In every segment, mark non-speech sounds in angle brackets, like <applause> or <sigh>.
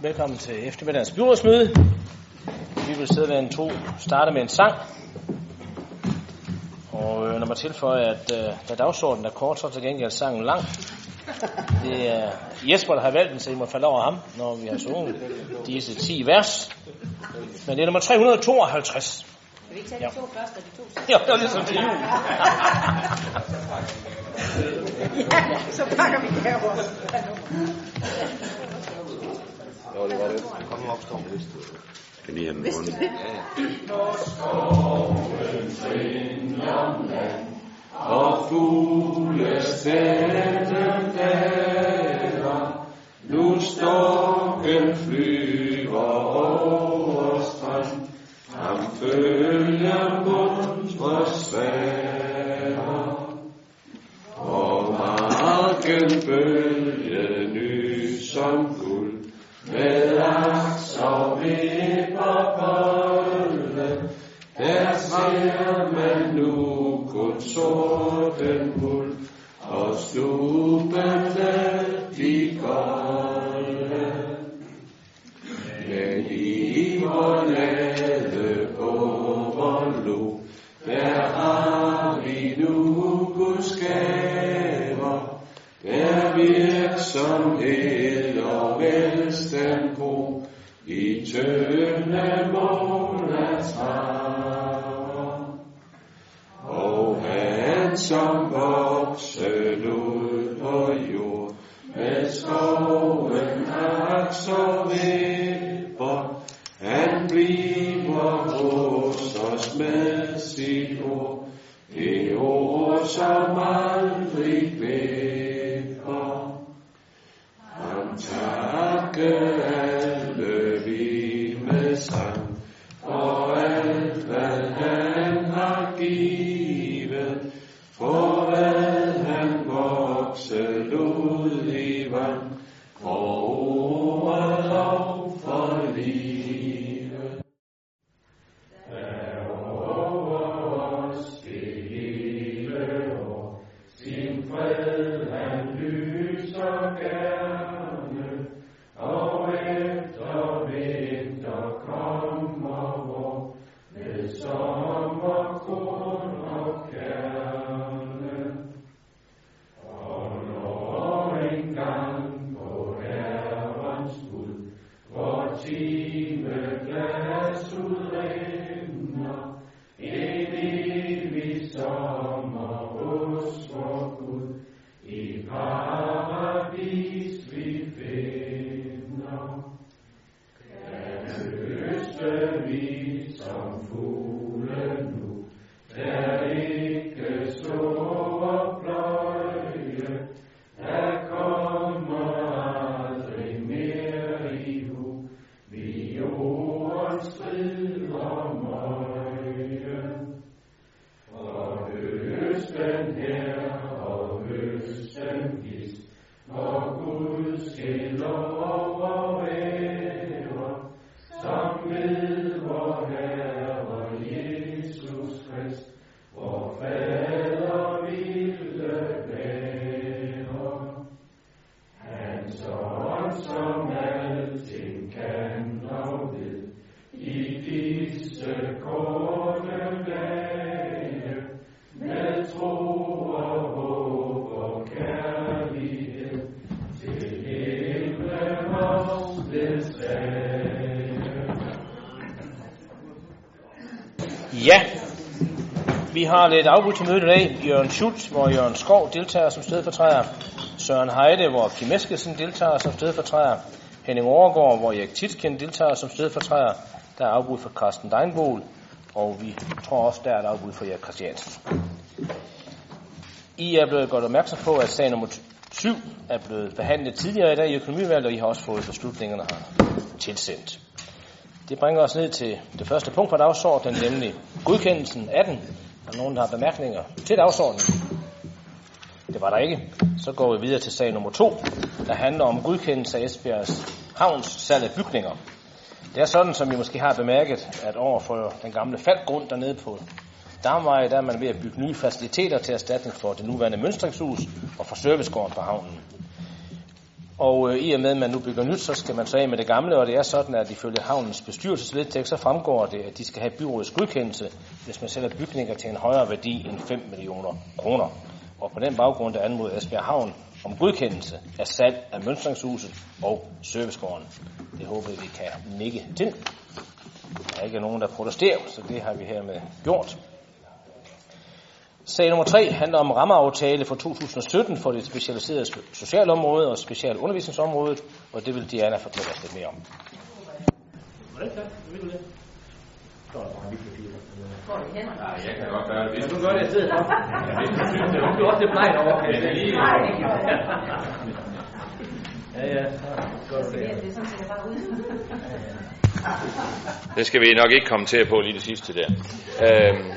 Velkommen til eftermiddagens byrådsmøde. Vi vil sidde en to starte med en sang. Og øh, når man tilføjer, at øh, da dagsordenen er kort, så er til gengæld sangen lang. Det er Jesper, der har valgt den, så I må falde over ham, når vi har sunget disse 10 vers. Men det er nummer 352. Kan vi ikke tage de to første og de to sidste? Ja, det var ligesom til jul. Ja, <laughs> så pakker vi derovre. Jo, det var det. Kom nu op, Storm. Kan lige have den rundt? Og fugle tætte daler. Nu storken flyver over strand, ham følger muntre svære. Og marken bølge ny som guld, med aks og vind. Virksomhed og velstand på i tønde måneder og han som voksen ud på jord, med skoven aks good. Ja, vi har lidt afbud til mødet i dag. Jørgen Schultz, hvor Jørgen Skov deltager som stedfortræder. Søren Heide, hvor Kim Eskesen deltager som stedfortræder. Henning Overgaard, hvor Erik Titsken deltager som stedfortræder. Der er afbud for Carsten Deinbol, og vi tror også, der er et afbud for Erik Christiansen. I er blevet godt opmærksom på, at sag nummer 7 er blevet behandlet tidligere i dag i økonomivalget, og I har også fået beslutningerne her tilsendt. Det bringer os ned til det første punkt på dagsordenen, nemlig godkendelsen af den. Er der nogen, der har bemærkninger til dagsordenen? Det var der ikke. Så går vi videre til sag nummer 2, der handler om godkendelse af Esbjergs havns salg af bygninger. Det er sådan, som I måske har bemærket, at over for den gamle faldgrund dernede på Damvej, der er man ved at bygge nye faciliteter til erstatning for det nuværende mønstringshus og for servicegården på havnen. Og øh, i og med, at man nu bygger nyt, så skal man så af med det gamle, og det er sådan, at ifølge havnens bestyrelsesvedtægt, så fremgår det, at de skal have byrådets godkendelse, hvis man sælger bygninger til en højere værdi end 5 millioner kroner. Og på den baggrund, der anmoder Esbjerg Havn om godkendelse af salg af mønstringshuset og servicegården. Det håber vi kan nikke til. Der er ikke nogen, der protesterer, så det har vi hermed gjort. Sag nummer 3 handler om rammeaftale for 2017 for det specialiserede socialområde og specialundervisningsområdet, og det vil Diana fortælle os lidt mere om. Jeg kan godt gøre det. Hvis du gør det i stedet for. Hvis du synes, det er du også lidt bleg over. Kan jeg lige... Ja, ja. Godt det. Skal vi nok ikke komme til på lige det sidste der. Øhm,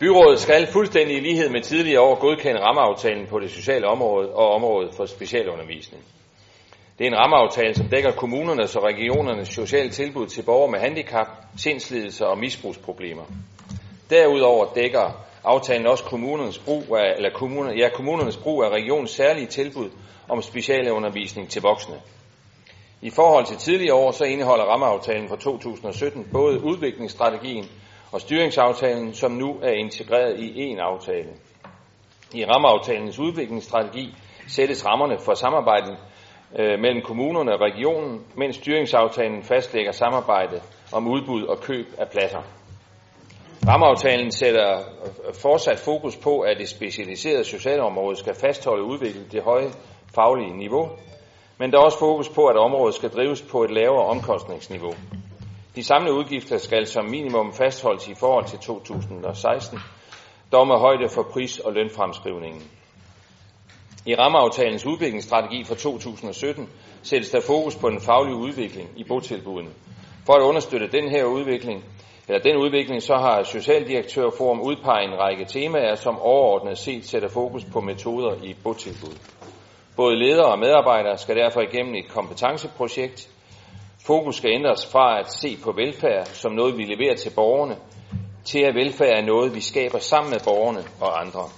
byrådet skal fuldstændig i lighed med tidligere år godkende rammeaftalen på det sociale område og området for specialundervisning. Det er en rammeaftale, som dækker kommunernes og regionernes sociale tilbud til borgere med handicap, sindslidelser og misbrugsproblemer. Derudover dækker aftalen også kommunernes brug af, eller kommuner, ja, kommunernes brug af regionens særlige tilbud om specialundervisning til voksne. I forhold til tidligere år, så indeholder rammeaftalen for 2017 både udviklingsstrategien og styringsaftalen, som nu er integreret i én aftale. I rammeaftalens udviklingsstrategi sættes rammerne for samarbejdet øh, mellem kommunerne og regionen, mens styringsaftalen fastlægger samarbejde om udbud og køb af pladser. Rammeaftalen sætter øh, fortsat fokus på, at det specialiserede socialområde skal fastholde og udvikle det høje faglige niveau, men der er også fokus på, at området skal drives på et lavere omkostningsniveau. De samlede udgifter skal som minimum fastholdes i forhold til 2016, dog med højde for pris- og lønfremskrivningen. I rammeaftalens udviklingsstrategi for 2017 sættes der fokus på den faglige udvikling i botilbudene. For at understøtte den her udvikling, eller den udvikling, så har Socialdirektørforum udpeget en række temaer, som overordnet set sætter fokus på metoder i botilbud. Både ledere og medarbejdere skal derfor igennem et kompetenceprojekt. Fokus skal ændres fra at se på velfærd som noget, vi leverer til borgerne, til at velfærd er noget, vi skaber sammen med borgerne og andre.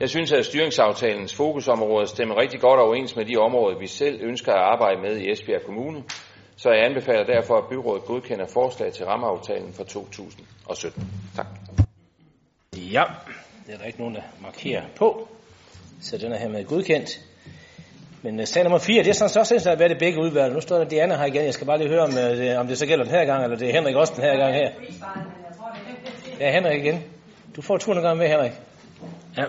Jeg synes, at styringsaftalens fokusområder stemmer rigtig godt overens med de områder, vi selv ønsker at arbejde med i Esbjerg Kommune, så jeg anbefaler derfor, at byrådet godkender forslag til rammeaftalen for 2017. Tak. Ja, det er der ikke nogen, der markerer på, så den er hermed godkendt. Men øh, sag nummer 4, det er sådan så sindssygt at være det begge udvalg. Nu står der Diana her igen. Jeg skal bare lige høre, om, øh, om det så gælder den her gang, eller det er Henrik også den her gang her. Ja, Henrik igen. Du får 200 gange med, Henrik. Ja.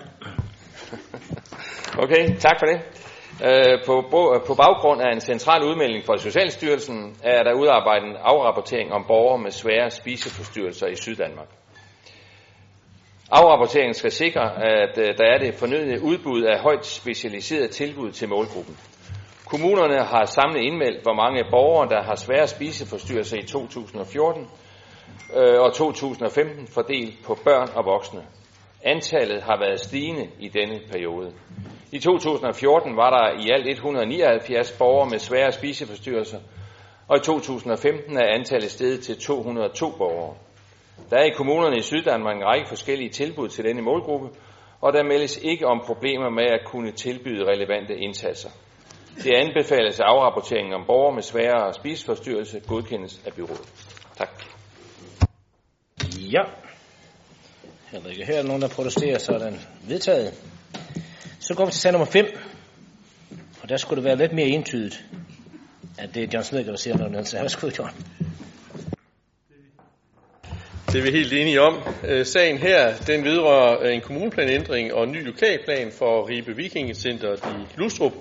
Okay, tak for det. Øh, på, på baggrund af en central udmelding fra Socialstyrelsen er der udarbejdet en afrapportering om borgere med svære spiseforstyrrelser i Syddanmark. Afrapporteringen skal sikre, at øh, der er det fornødne udbud af højt specialiseret tilbud til målgruppen. Kommunerne har samlet indmeldt, hvor mange borgere, der har svære spiseforstyrrelser i 2014 og 2015 øh, fordelt på børn og voksne. Antallet har været stigende i denne periode. I 2014 var der i alt 179 borgere med svære spiseforstyrrelser, og i 2015 er antallet steget til 202 borgere. Der er i kommunerne i Syddanmark en række forskellige tilbud til denne målgruppe, og der meldes ikke om problemer med at kunne tilbyde relevante indsatser. Det anbefales, at afrapporteringen om borgere med svære spiseforstyrrelse godkendes af byrådet. Tak. Ja. Heller ikke her er nogen, der protesterer, så er den vedtaget. Så går vi til sag nummer 5. Og der skulle det være lidt mere entydigt, at det er John Smith, der siger noget. Så værsgo, John. Det er vi helt enige om. Øh, sagen her, den vedrører øh, en kommuneplanændring og en ny lokalplan for Ribe Vikingecenter i Lustrup.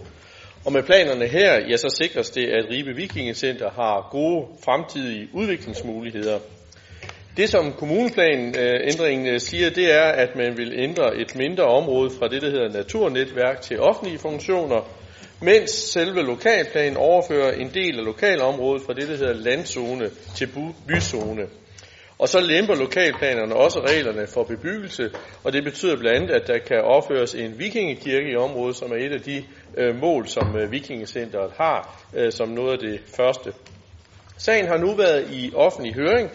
Og med planerne her, ja, så sikres det, at Ribe Vikingecenter har gode fremtidige udviklingsmuligheder. Det, som kommuneplanændringen øh, siger, det er, at man vil ændre et mindre område fra det, der hedder naturnetværk til offentlige funktioner, mens selve lokalplanen overfører en del af lokalområdet fra det, der hedder landzone til byzone. Og så lemper lokalplanerne også reglerne for bebyggelse, og det betyder blandt andet, at der kan opføres en vikingekirke i området, som er et af de øh, mål, som øh, vikingecenteret har, øh, som noget af det første. Sagen har nu været i offentlig høring,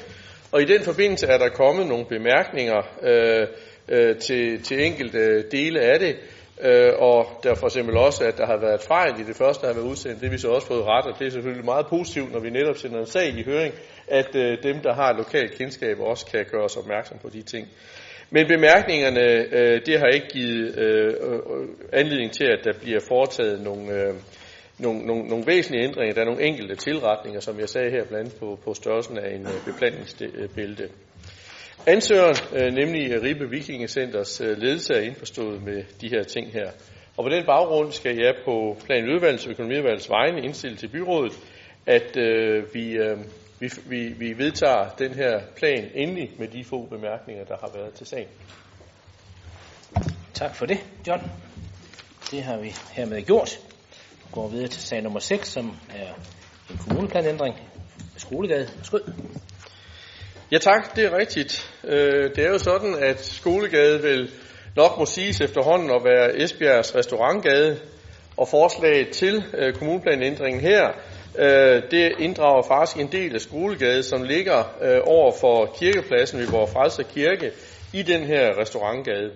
og i den forbindelse er der kommet nogle bemærkninger øh, øh, til, til enkelte dele af det, øh, og der for eksempel også, at der har været fejl i det første, der har været udsendt. Det har vi så også fået ret, og det er selvfølgelig meget positivt, når vi netop sender en sag i høring, at øh, dem, der har lokal kendskab, også kan gøre os opmærksom på de ting. Men bemærkningerne, øh, det har ikke givet øh, øh, anledning til, at der bliver foretaget nogle, øh, nogle, nogle, nogle væsentlige ændringer. Der er nogle enkelte tilretninger, som jeg sagde her, blandt andet på, på størrelsen af en øh, beplantningsbælte. Ansøgeren, øh, nemlig Ribe Vikingecenters øh, ledelse, er indforstået med de her ting her. Og på den baggrund skal jeg på planudvalgets og økonomiudvalgets vegne indstille til byrådet, at øh, vi, øh, vi, vi, vi vedtager den her plan endelig med de få bemærkninger, der har været til sagen. Tak for det, John. Det har vi hermed gjort. Vi går videre til sag nummer 6, som er en kommuneplanændring Skolegade. Værsgo. Ja tak, det er rigtigt. Øh, det er jo sådan, at Skolegade vil nok må siges efterhånden at være Esbjergs restaurantgade, og forslaget til øh, kommuneplanændringen her, øh, det inddrager faktisk en del af Skolegade, som ligger øh, over for kirkepladsen ved vores Frelser Kirke i den her restaurantgade.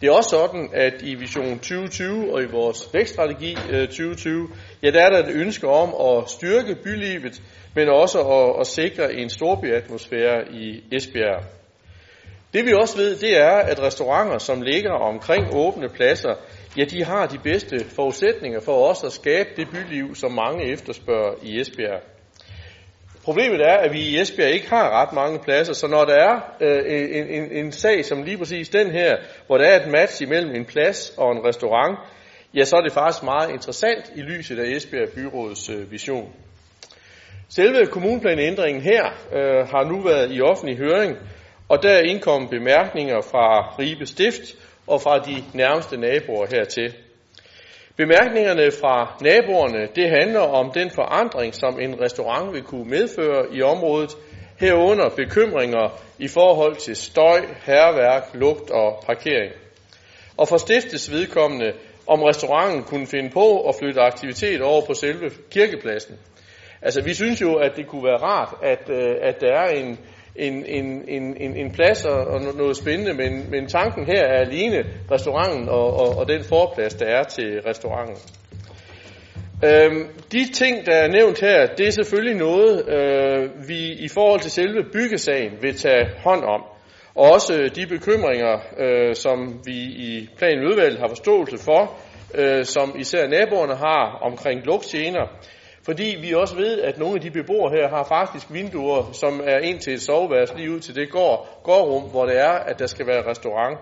Det er også sådan, at i Vision 2020 og i vores vækststrategi øh, 2020, ja, der er der et ønske om at styrke bylivet, men også at, at sikre en storbyatmosfære i Esbjerg. Det vi også ved, det er, at restauranter, som ligger omkring åbne pladser, ja, de har de bedste forudsætninger for også at skabe det byliv, som mange efterspørger i Esbjerg. Problemet er, at vi i Esbjerg ikke har ret mange pladser, så når der er øh, en, en, en sag som lige præcis den her, hvor der er et match imellem en plads og en restaurant, ja, så er det faktisk meget interessant i lyset af Esbjerg Byrådets øh, vision. Selve kommuneplanændringen her øh, har nu været i offentlig høring, og der er indkommet bemærkninger fra Ribe Stift og fra de nærmeste naboer hertil. Bemærkningerne fra naboerne, det handler om den forandring, som en restaurant vil kunne medføre i området, herunder bekymringer i forhold til støj, herværk, lugt og parkering. Og for stiftets vedkommende, om restauranten kunne finde på at flytte aktivitet over på selve kirkepladsen. Altså, vi synes jo, at det kunne være rart, at, øh, at der er en, en, en, en, en plads og noget spændende, men, men tanken her er alene restauranten og, og, og den forplads, der er til restauranten. Øhm, de ting, der er nævnt her, det er selvfølgelig noget, øh, vi i forhold til selve byggesagen vil tage hånd om. Og også øh, de bekymringer, øh, som vi i planudvalget har forståelse for, øh, som især naboerne har omkring lugtgener, fordi vi også ved, at nogle af de beboere her har faktisk vinduer, som er ind til et soveværelse lige ud til det går, gårdrum, hvor det er, at der skal være restaurant.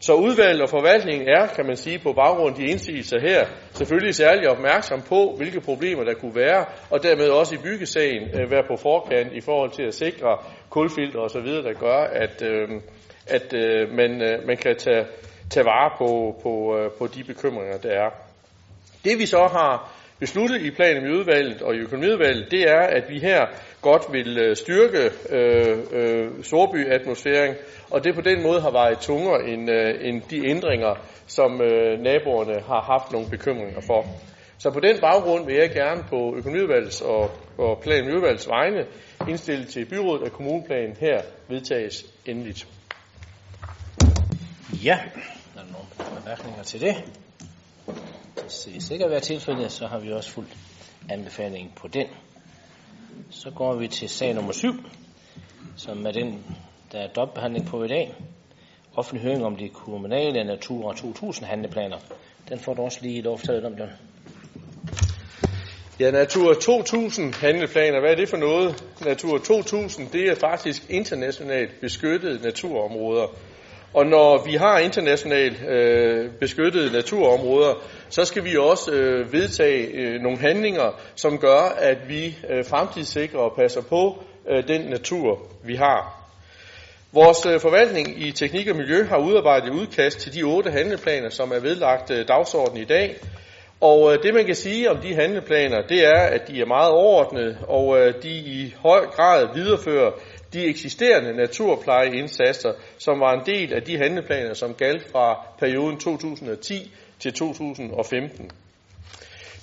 Så udvalget og forvaltningen er, kan man sige, på baggrund af de indsigelser her, selvfølgelig særlig opmærksom på, hvilke problemer der kunne være, og dermed også i byggesagen øh, være på forkant i forhold til at sikre kulfilter osv., der gør, at, øh, at øh, man, øh, man kan tage, tage vare på, på, øh, på de bekymringer, der er. Det vi så har besluttet i planen i udvalget og i økonomiudvalget, det er, at vi her godt vil øh, styrke øh, øh, storbyatmosfæren, og det på den måde har vejet tungere end, øh, end de ændringer, som øh, naboerne har haft nogle bekymringer for. Så på den baggrund vil jeg gerne på økonomiudvalgets og, og plan udvalgets vegne indstille til byrådet, at kommuneplanen her vedtages endeligt. Ja, der er nogle bemærkninger til det det ses ikke at være tilfældet, så har vi også fuldt anbefalingen på den. Så går vi til sag nummer 7, som er den, der er dobbeltbehandling på i dag. Offentlig høring om de kommunale Natura 2000 handleplaner. Den får du også lige lov at om, John. Ja, Natur 2000 handleplaner, hvad er det for noget? Natur 2000, det er faktisk internationalt beskyttede naturområder. Og når vi har internationalt øh, beskyttede naturområder, så skal vi også øh, vedtage øh, nogle handlinger, som gør, at vi øh, fremtidssikrer og passer på øh, den natur, vi har. Vores øh, forvaltning i Teknik og Miljø har udarbejdet udkast til de otte handleplaner, som er vedlagt øh, dagsordenen i dag. Og øh, det man kan sige om de handleplaner, det er, at de er meget overordnede, og øh, de i høj grad viderefører de eksisterende naturplejeindsatser, som var en del af de handleplaner, som galt fra perioden 2010 til 2015.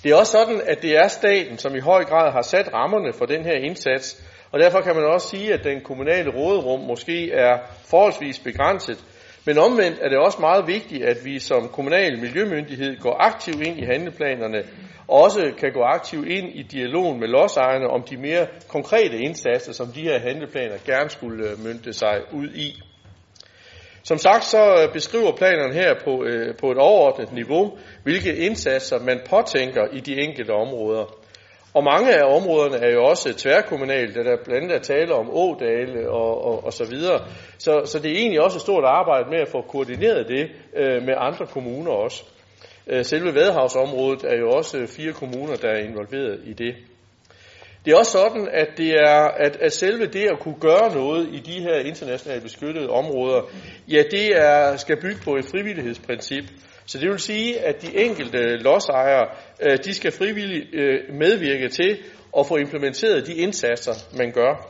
Det er også sådan, at det er staten, som i høj grad har sat rammerne for den her indsats, og derfor kan man også sige, at den kommunale råderum måske er forholdsvis begrænset. Men omvendt er det også meget vigtigt, at vi som kommunal miljømyndighed går aktivt ind i handleplanerne, og også kan gå aktivt ind i dialogen med lodsejerne om de mere konkrete indsatser, som de her handleplaner gerne skulle øh, mynte sig ud i. Som sagt så øh, beskriver planerne her på, øh, på et overordnet niveau, hvilke indsatser man påtænker i de enkelte områder. Og mange af områderne er jo også tværkommunale, da der blandt andet er tale om ådale og, og, og så videre. Så, så det er egentlig også et stort arbejde med at få koordineret det øh, med andre kommuner også. Øh, selve Vadehavsområdet er jo også øh, fire kommuner, der er involveret i det. Det er også sådan, at, det er, at, at selve det at kunne gøre noget i de her internationalt beskyttede områder, ja, det er, skal bygge på et frivillighedsprincip. Så det vil sige, at de enkelte lodsejere, øh, de skal frivilligt øh, medvirke til at få implementeret de indsatser, man gør.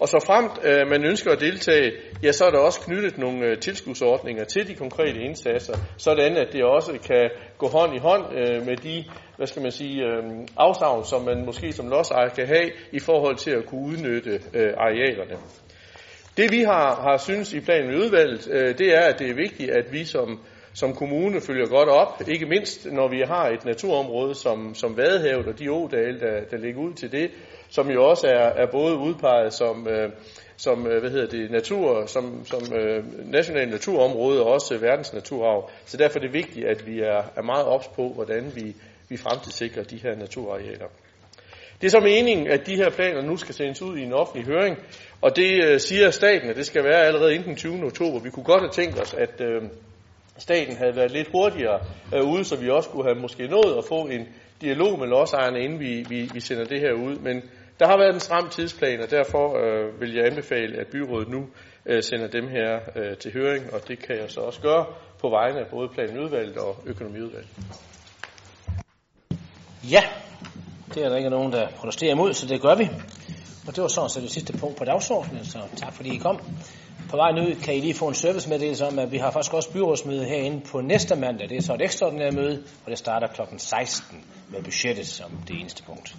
Og så fremt øh, man ønsker at deltage, ja, så er der også knyttet nogle tilskudsordninger til de konkrete indsatser, sådan at det også kan gå hånd i hånd med de, hvad skal man sige, afsavn, som man måske som lodsejer kan have i forhold til at kunne udnytte arealerne. Det vi har, har synes i planen i udvalget, det er, at det er vigtigt, at vi som som kommune følger godt op, ikke mindst når vi har et naturområde som, som Vadehavet og de ådale, der, der ligger ud til det, som jo også er, er både udpeget som, øh, som øh, hvad hedder det, natur, som, som øh, national naturområde og også verdens naturarv. Så derfor er det vigtigt, at vi er, er meget ops på, hvordan vi, vi fremtidssikrer de her naturarealer. Det er så meningen, at de her planer nu skal sendes ud i en offentlig høring, og det øh, siger staten, at det skal være allerede inden den 20. oktober. Vi kunne godt have tænkt os, at øh, staten havde været lidt hurtigere øh, ude, så vi også kunne have måske nået at få en dialog med lodsejerne, inden vi, vi, vi sender det her ud. Men der har været en stram tidsplan, og derfor øh, vil jeg anbefale, at byrådet nu øh, sender dem her øh, til høring, og det kan jeg så også gøre på vegne af både planudvalget og økonomiudvalget. Ja, det er der ikke nogen, der protesterer imod, så det gør vi. Og det var sådan så det sidste punkt på dagsordenen, så tak fordi I kom. På vej ud kan I lige få en servicemeddelelse om, at vi har faktisk også byrådsmøde herinde på næste mandag. Det er så et ekstraordinært møde, og det starter kl. 16 med budgettet som det eneste punkt.